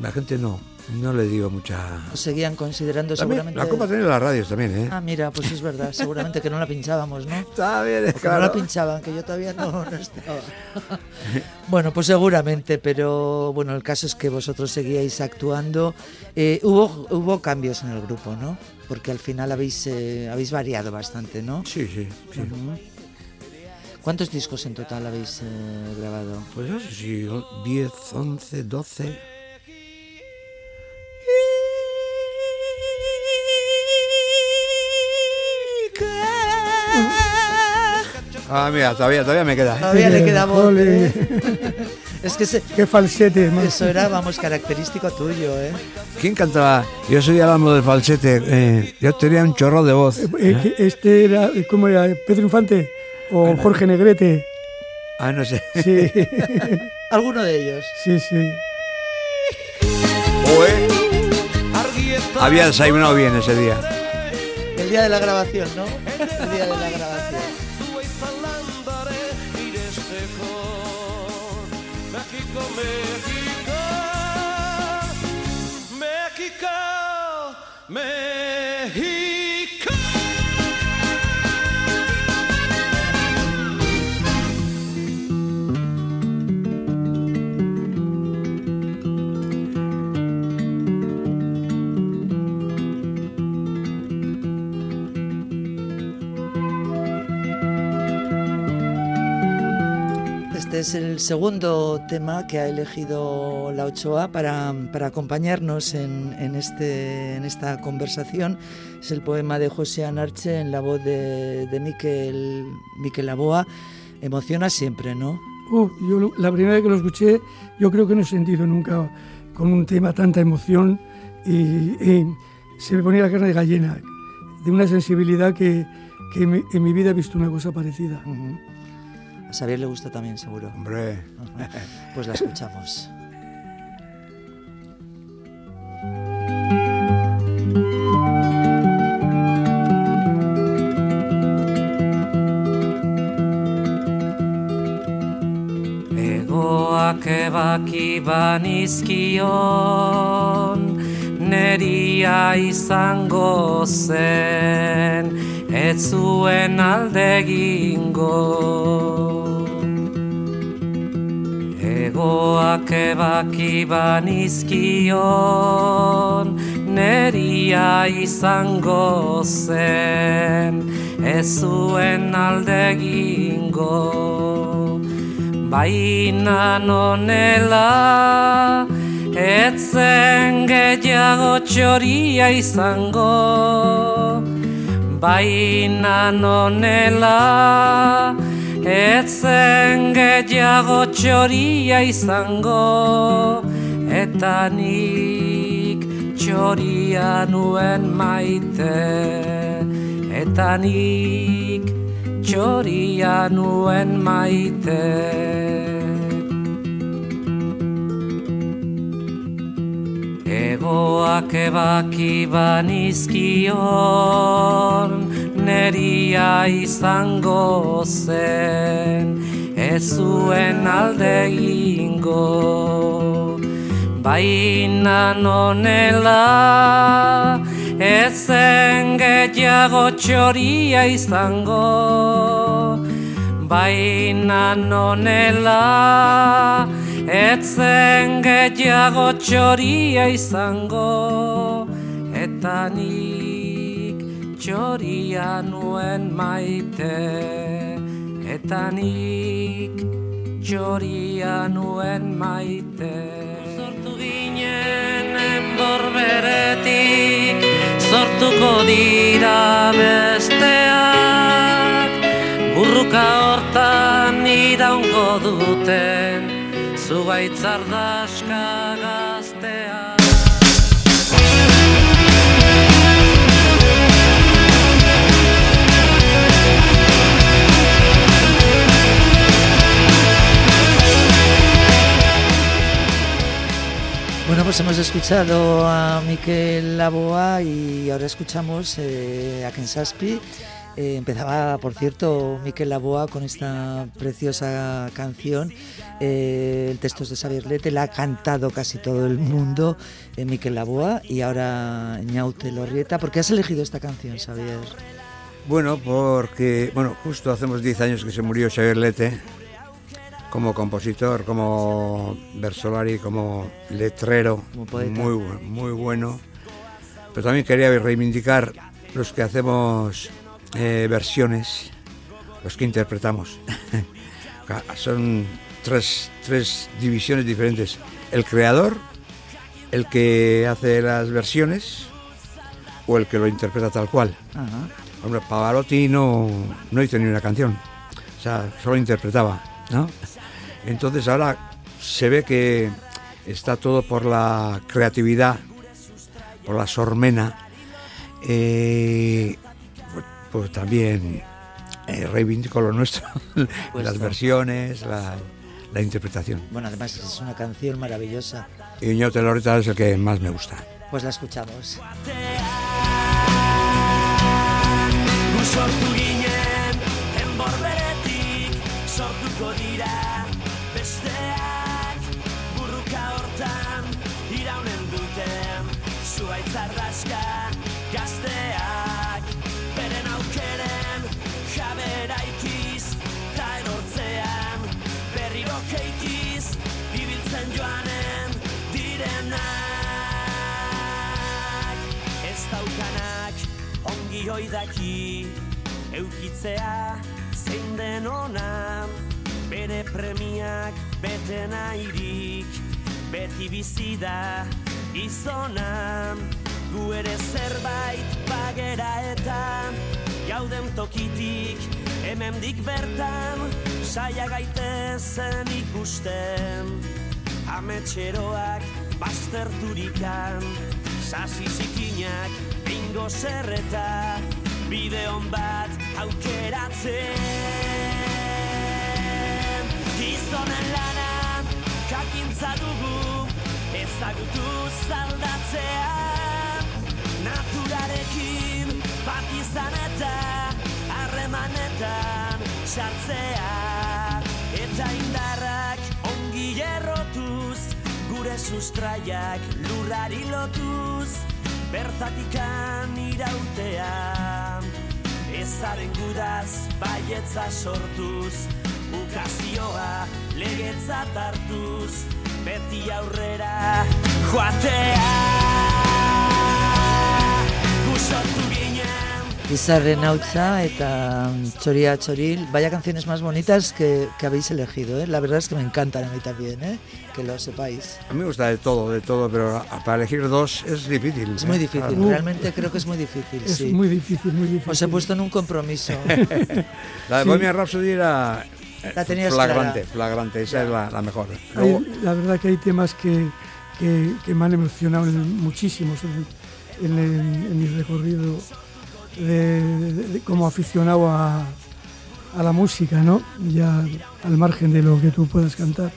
la gente no, no le dio mucha... Seguían considerando También, seguramente... la culpa tiene las radios también, ¿eh? Ah, mira, pues es verdad. Seguramente que no la pinchábamos, ¿no? Está bien, O que no la pinchaban, que yo todavía no, no estaba. bueno, pues seguramente, pero bueno, el caso es que vosotros seguíais actuando. Eh, hubo, hubo cambios en el grupo, ¿no? Porque al final habéis, eh, habéis variado bastante, ¿no? Sí, sí. ¿Cuántos discos en total habéis eh, grabado? Pues no sé si 10, 11, 12. Ah, mira, todavía, todavía me queda. ¿eh? Todavía le queda voz. ¿eh? es que se- Qué falsete, man. eso era, vamos, característico tuyo, ¿eh? ¿Quién cantaba? Yo soy el amo del falsete. eh, yo tenía un chorro de voz. Eh, que Este era, ¿cómo era? ¿Pedro Infante? ¿O Jorge Negrete? Ah, no sé. Sí, Alguno de ellos. sí, sí. Oe, había desayunado bien ese día. El día de la grabación, ¿no? El día de la grabación. México, México México, es el segundo tema que ha elegido la Ochoa para, para acompañarnos en, en este, en esta conversación. Es el poema de José Anarche en la voz de, de Miquel, Miquel Aboa. Emociona siempre, ¿no? Uh, yo la primera vez que lo escuché, yo creo que no he sentido nunca con un tema tanta emoción y, y se me ponía la carne de gallina, de una sensibilidad que, que me- en mi vida he visto una cosa parecida. Ujú. A Xavier le gusta también, seguro. Hombre. Ajá. Pues la escuchamos. Egoak ebaki banizkion Neria izango zen Ez zuen alde egingo. Egoak ebaki banizkion Neria izango zen. Ez zuen alde egingo. Baina nonela Etzen gehiago txoria izango Baina nonela Etzen gehiago txoria izango Eta nik txoria nuen maite Eta nik txoria nuen maite Lepoak ebaki banizkion Neria izango zen Ez zuen alde ingo Baina nonela Ez zen gehiago txoria izango. Baina nonela Etzen gehiago txoria izango Eta nik txoria nuen maite. Eta nik txoria nuen maite. Sortu ginen enborberetik Sortuko dira besteak. Burruka hortan iraungo duten Zugaitzardaska gaztea Bueno, pues hemos escuchado a Miquel Laboa y ahora escuchamos eh, a Ken Saspi. Eh, empezaba, por cierto, Miquel Laboa con esta preciosa canción. Eh, el texto es de Xavier Lete, la ha cantado casi todo el mundo, eh, Miquel Laboa, y ahora Ñaute Lorrieta. ¿Por qué has elegido esta canción, Xavier? Bueno, porque, bueno, justo hacemos 10 años que se murió Xavier Lete, como compositor, como versolari, como letrero, Como muy, muy bueno. Pero también quería reivindicar los que hacemos eh, versiones, los que interpretamos. Son tres, tres divisiones diferentes. El creador, el que hace las versiones o el que lo interpreta tal cual. Ajá. Hombre, Pavarotti no, no hizo ni una canción, o sea, solo interpretaba, ¿no? Entonces ahora se ve que está todo por la creatividad, por la sormena, eh, pues, pues también eh, reivindico lo nuestro, las versiones, la, la interpretación. Bueno, además es una canción maravillosa. Y Ñaute Loreta es el que más me gusta. Pues la escuchamos. Oidaki eukitzea zein den ona. Bere premiak bete nahirik beti bizi da izona. Gu ere zerbait bagera eta gauden tokitik hemendik bertan saia gaitezen ikusten. Ametxeroak bazterturikan sasi zikinak bingo zerreta bide hon bat aukeratzen. Gizonen lana kakintza dugu ezagutu zaldatzea. Naturarekin bat izan eta harremanetan sartzea. Eta indarrak ongi errotuz gure sustraiak lurrari lotuz bertatikan irautea ezaren gudaz baietza sortuz ukazioa legetzat hartuz beti aurrera joatea ginen Izarren hautza eta Choria Choril. Vaya canciones más bonitas que, que habéis elegido, ¿eh? La verdad es que me encantan a mí también, ¿eh? Que lo sepáis. A mí me gusta de todo, de todo, pero para elegir dos es difícil. Es muy ¿eh? difícil, Claro. realmente creo que es muy difícil, Es sí. muy difícil, muy difícil. Os he puesto en un compromiso. La de Sí. Bohemian Rhapsody era eh, La tenías flagrante, clara. flagrante, esa es la, la mejor. Hay- Luego, la verdad que hay temas que, que, que me han emocionado en- muchísimos en, en- en- en mi recorrido de, de- como aficionado a, a la música, ¿no? Ya al margen de lo que tú puedas cantar.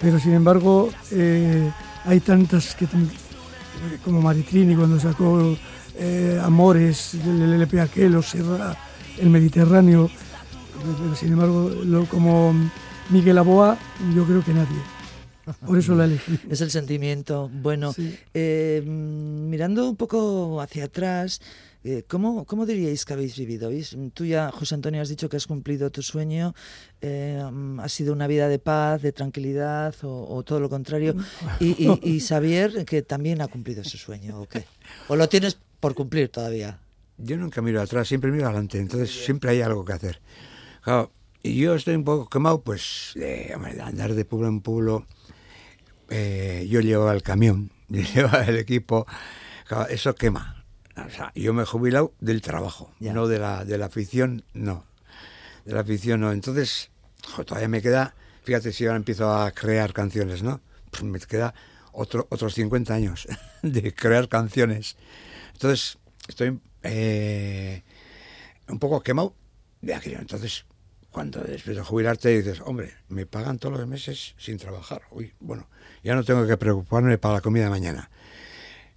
Pero sin embargo, eh, hay tantas que, tam- como Maritrini cuando sacó eh, Amores, el LP aquel, o Serra, el Mediterráneo. Pero, sin embargo, lo- como Miguel Aboa, yo creo que nadie. Por eso la elegí. Es el sentimiento. Bueno, Sí. eh, mirando un poco hacia atrás, eh, ¿cómo, ¿cómo diríais que habéis vivido? ¿Veis? Tú ya, José Antonio, has dicho que has cumplido tu sueño. eh, mm, ¿Ha sido una vida de paz, de tranquilidad o, o todo lo contrario? Y, y, y Xavier, que también ha cumplido su sueño, ¿o qué? ¿O lo tienes por cumplir todavía? Yo nunca miro atrás, siempre miro adelante, entonces siempre hay algo que hacer. Claro, y yo estoy un poco quemado, pues, de andar de pueblo en pueblo. Eh, yo llevaba el camión, yo llevaba el equipo, claro, eso quema. O sea, yo me he jubilado del trabajo, Ya. no de la, de la afición, no. De la afición no. Entonces, jo, todavía me queda, fíjate si ahora empiezo a crear canciones, ¿no? Pues me queda otro, otros 50 años de crear canciones. Entonces, estoy eh, un poco quemado de aquello. Entonces, cuando después de jubilarte dices, hombre, me pagan todos los meses sin trabajar. Uy, bueno, ya no tengo que preocuparme para la comida de mañana.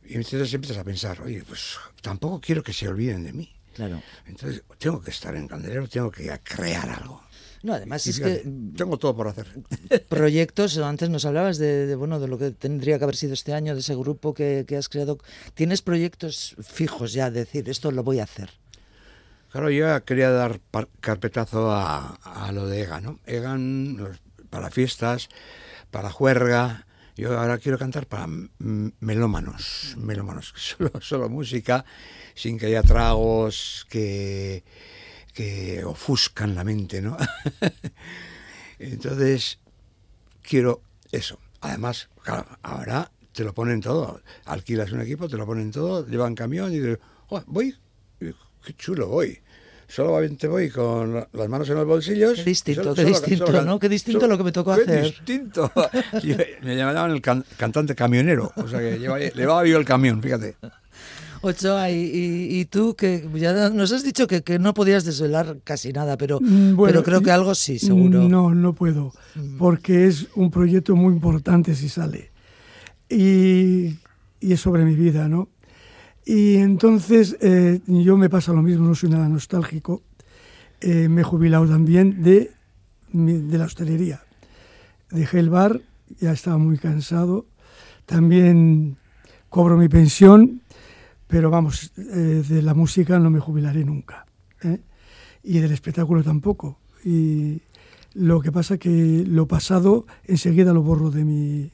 Y entonces empiezas a pensar, oye, pues tampoco quiero que se olviden de mí. Claro. Entonces, tengo que estar en Candelero, tengo que crear algo. No, además Y es fíjate, que mm, tengo todo por hacer. proyectos, antes nos hablabas de, de, bueno de lo que tendría que haber sido este año, de ese grupo que, que has creado. ¿Tienes proyectos fijos ya, decir, esto lo voy a hacer? Claro, yo quería dar par- carpetazo a, a lo de Egan, ¿no? Egan para fiestas, para juerga. Yo ahora quiero cantar para melómanos, melómanos, solo, solo música, sin que haya tragos que, que ofuscan la mente, ¿no? Entonces, quiero eso. Además, claro, ahora te lo ponen todo. Alquilas un equipo, te lo ponen todo, llevan camión y dices, "Oh, voy, qué chulo voy. Solamente voy con la- las manos en los bolsillos. Qué distinto, Solo- qué solo- distinto, solo- ¿no? Qué distinto solo- lo que me tocó qué hacer. distinto. Y me llamaban el can- cantante camionero. O sea que llevaba, llevaba yo el camión, fíjate. Ochoa, y, y, y tú que ya nos has dicho que, que no podías desvelar casi nada, pero, Mm, bueno, pero creo que algo sí, seguro. No, no puedo, porque es un proyecto muy importante si sale. Y, y es sobre mi vida, ¿no? Y entonces eh, yo me pasa lo mismo, no soy nada nostálgico. Eh, me he jubilado también de, de la hostelería. Dejé el bar, ya estaba muy cansado. También cobro mi pensión, pero vamos, eh, de la música no me jubilaré nunca. ¿eh? Y del espectáculo tampoco. Y lo que pasa que lo pasado enseguida lo borro de mi,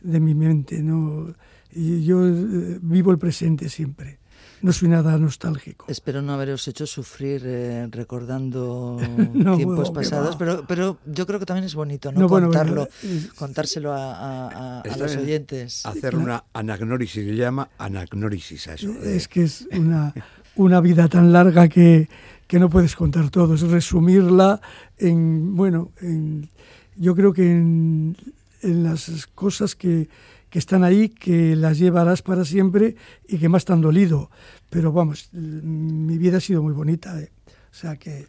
de mi mente. ¿no? Y yo eh, vivo el presente siempre. No soy nada nostálgico. Espero no haberos hecho sufrir eh, recordando No, tiempos no, que pasados, pero, pero yo creo que también es bonito, ¿no? No, bueno, Contarlo, bueno, contárselo a, a- a- los oyentes. Hacer una anagnórisis, se llama anagnórisis a eso. de- Es que es una, una vida tan larga que, que no puedes contar todo. Es resumirla en, bueno, en, yo creo que en, en las cosas que, que están ahí, que las llevarás para siempre y que más te han dolido. Pero vamos, mi vida ha sido muy bonita. ¿eh? O sea que,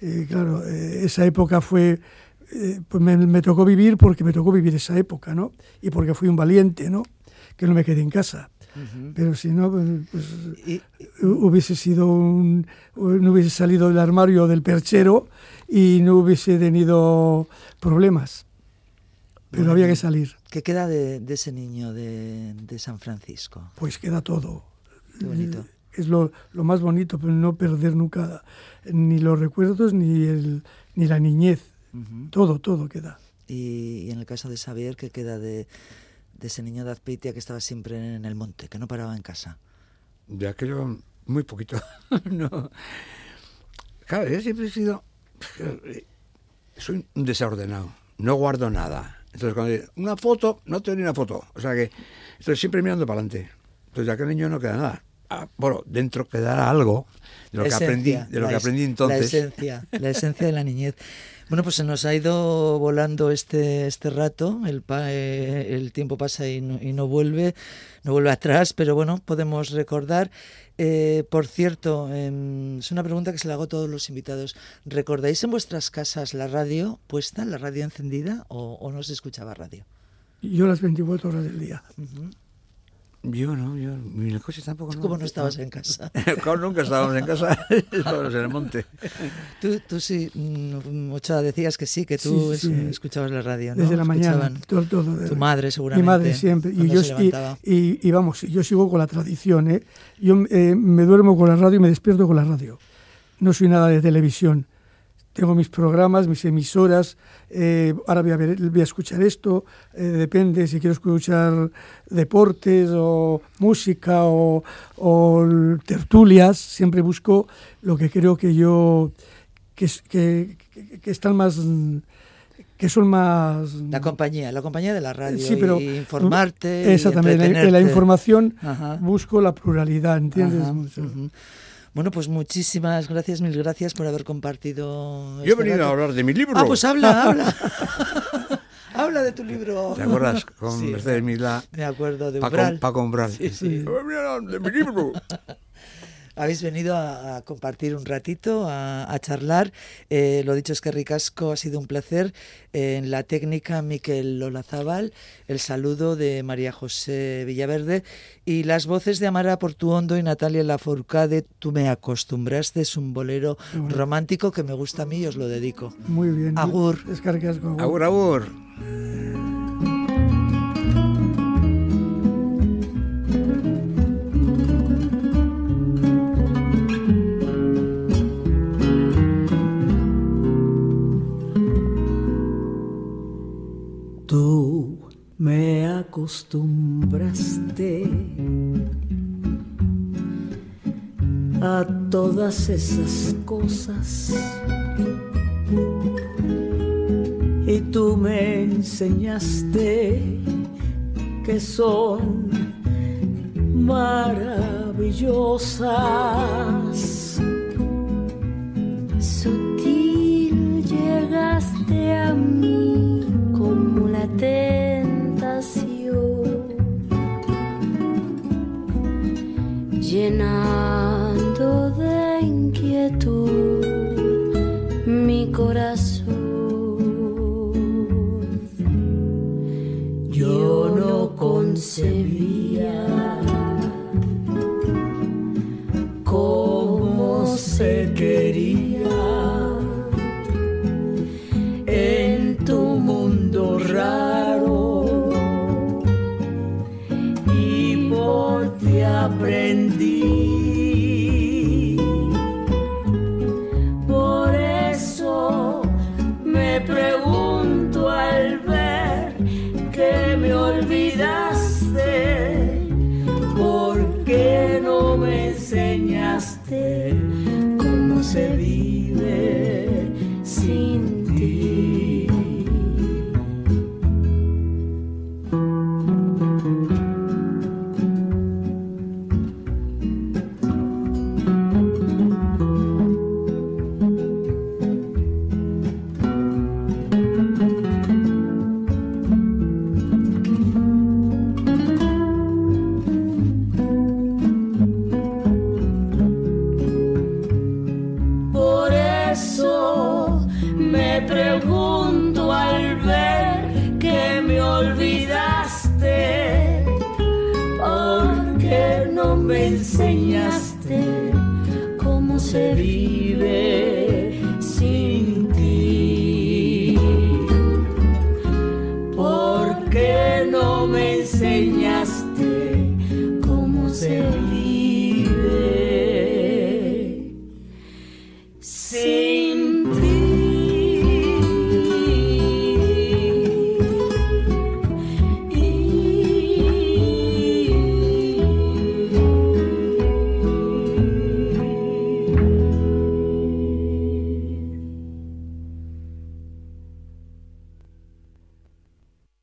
eh, claro, eh, esa época fue... eh, pues me, me tocó vivir porque me tocó vivir esa época, ¿no? Y porque fui un valiente, ¿no? Que no me quedé en casa. Pero si no, pues, pues, hubiese sido un, no hubiese salido del armario del perchero y no hubiese tenido problemas. Pero Bueno, había que salir. ¿Qué queda de, de ese niño de, de San Francisco? Pues queda todo. Qué bonito. Es lo, lo más bonito, pero no perder nunca ni los recuerdos ni, el, ni la niñez. Todo, todo queda. y, y en el caso de Xavier, ¿qué queda de, de ese niño de Azpeitia que estaba siempre en el monte, que no paraba en casa? De aquello, muy poquito. no. Claro, yo siempre he sido. Soy un desordenado. No guardo nada. Entonces, cuando digo, una foto, no tengo ni una foto. O sea que estoy siempre mirando para adelante. Entonces, de aquel niño no queda nada. Ah, bueno, dentro quedará algo de lo que aprendí, de lo que aprendí entonces. La esencia, la esencia de la niñez. Bueno, pues se nos ha ido volando este, este rato, el, pa- eh, el tiempo pasa y no, y no vuelve, no vuelve atrás, pero bueno, podemos recordar. Eh, por cierto, em, es una pregunta que se le hago a todos los invitados. ¿Recordáis en vuestras casas la radio puesta, la radio encendida o, o no se escuchaba radio? Yo las 24 horas del día. Yo no, yo en el coche tampoco. No. ¿Cómo no estabas en casa? Nunca estábamos en casa, estábamos en el monte. Tú, tú sí, mm, Ochoa, decías que sí, que tú Sí, sí, es- sí. escuchabas la radio, ¿no? Desde la mañana. Escuchaban todo- todo, Tu eh, madre, seguramente. Mi madre siempre. Y yo, y, levantaba. y- y vamos, yo sigo con la tradición. ¿eh? Yo eh, me duermo con la radio y me despierto con la radio. No soy nada de televisión. Tengo mis programas, mis emisoras. eh, ahora voy a, ver, voy a escuchar esto. eh, depende si quiero escuchar deportes o música o, o tertulias. Siempre busco lo que creo que yo. que, que, que- están más. que son más. La compañía, la compañía de la radio. Sí, pero y informarte. y Exactamente, en la- en la información Ajá. busco la pluralidad, ¿entiendes? Ajá, Mucho. ujú. Bueno, pues muchísimas gracias, mil gracias por haber compartido. Yo he este venido rato. a hablar de mi libro. Ah, pues habla, habla. habla de tu libro. ¿Te acuerdas? Con Sí, Mercedes Milá. Me acuerdo de Paco, Umbral. Paco Umbral. Sí, sí. De mi libro. Habéis venido a, a compartir un ratito, a, a charlar. Eh, lo dicho es que Ricasco ha sido un placer. Eh, en la técnica, Miquel Lolazábal, el saludo de María José Villaverde y las voces de Amara Portuondo y Natalia Lafourcade. Tú me acostumbraste, es un bolero romántico que me gusta a mí y os lo dedico. Muy bien. Agur. Descargas con Agur, agur. Acostumbraste a todas esas cosas y tú me enseñaste que son maravillosas. Sutil llegaste a mí como la tentación, llenando de inquietud mi corazón. Yo no concebía cómo se quería en tu mundo raro y por ti aprendí.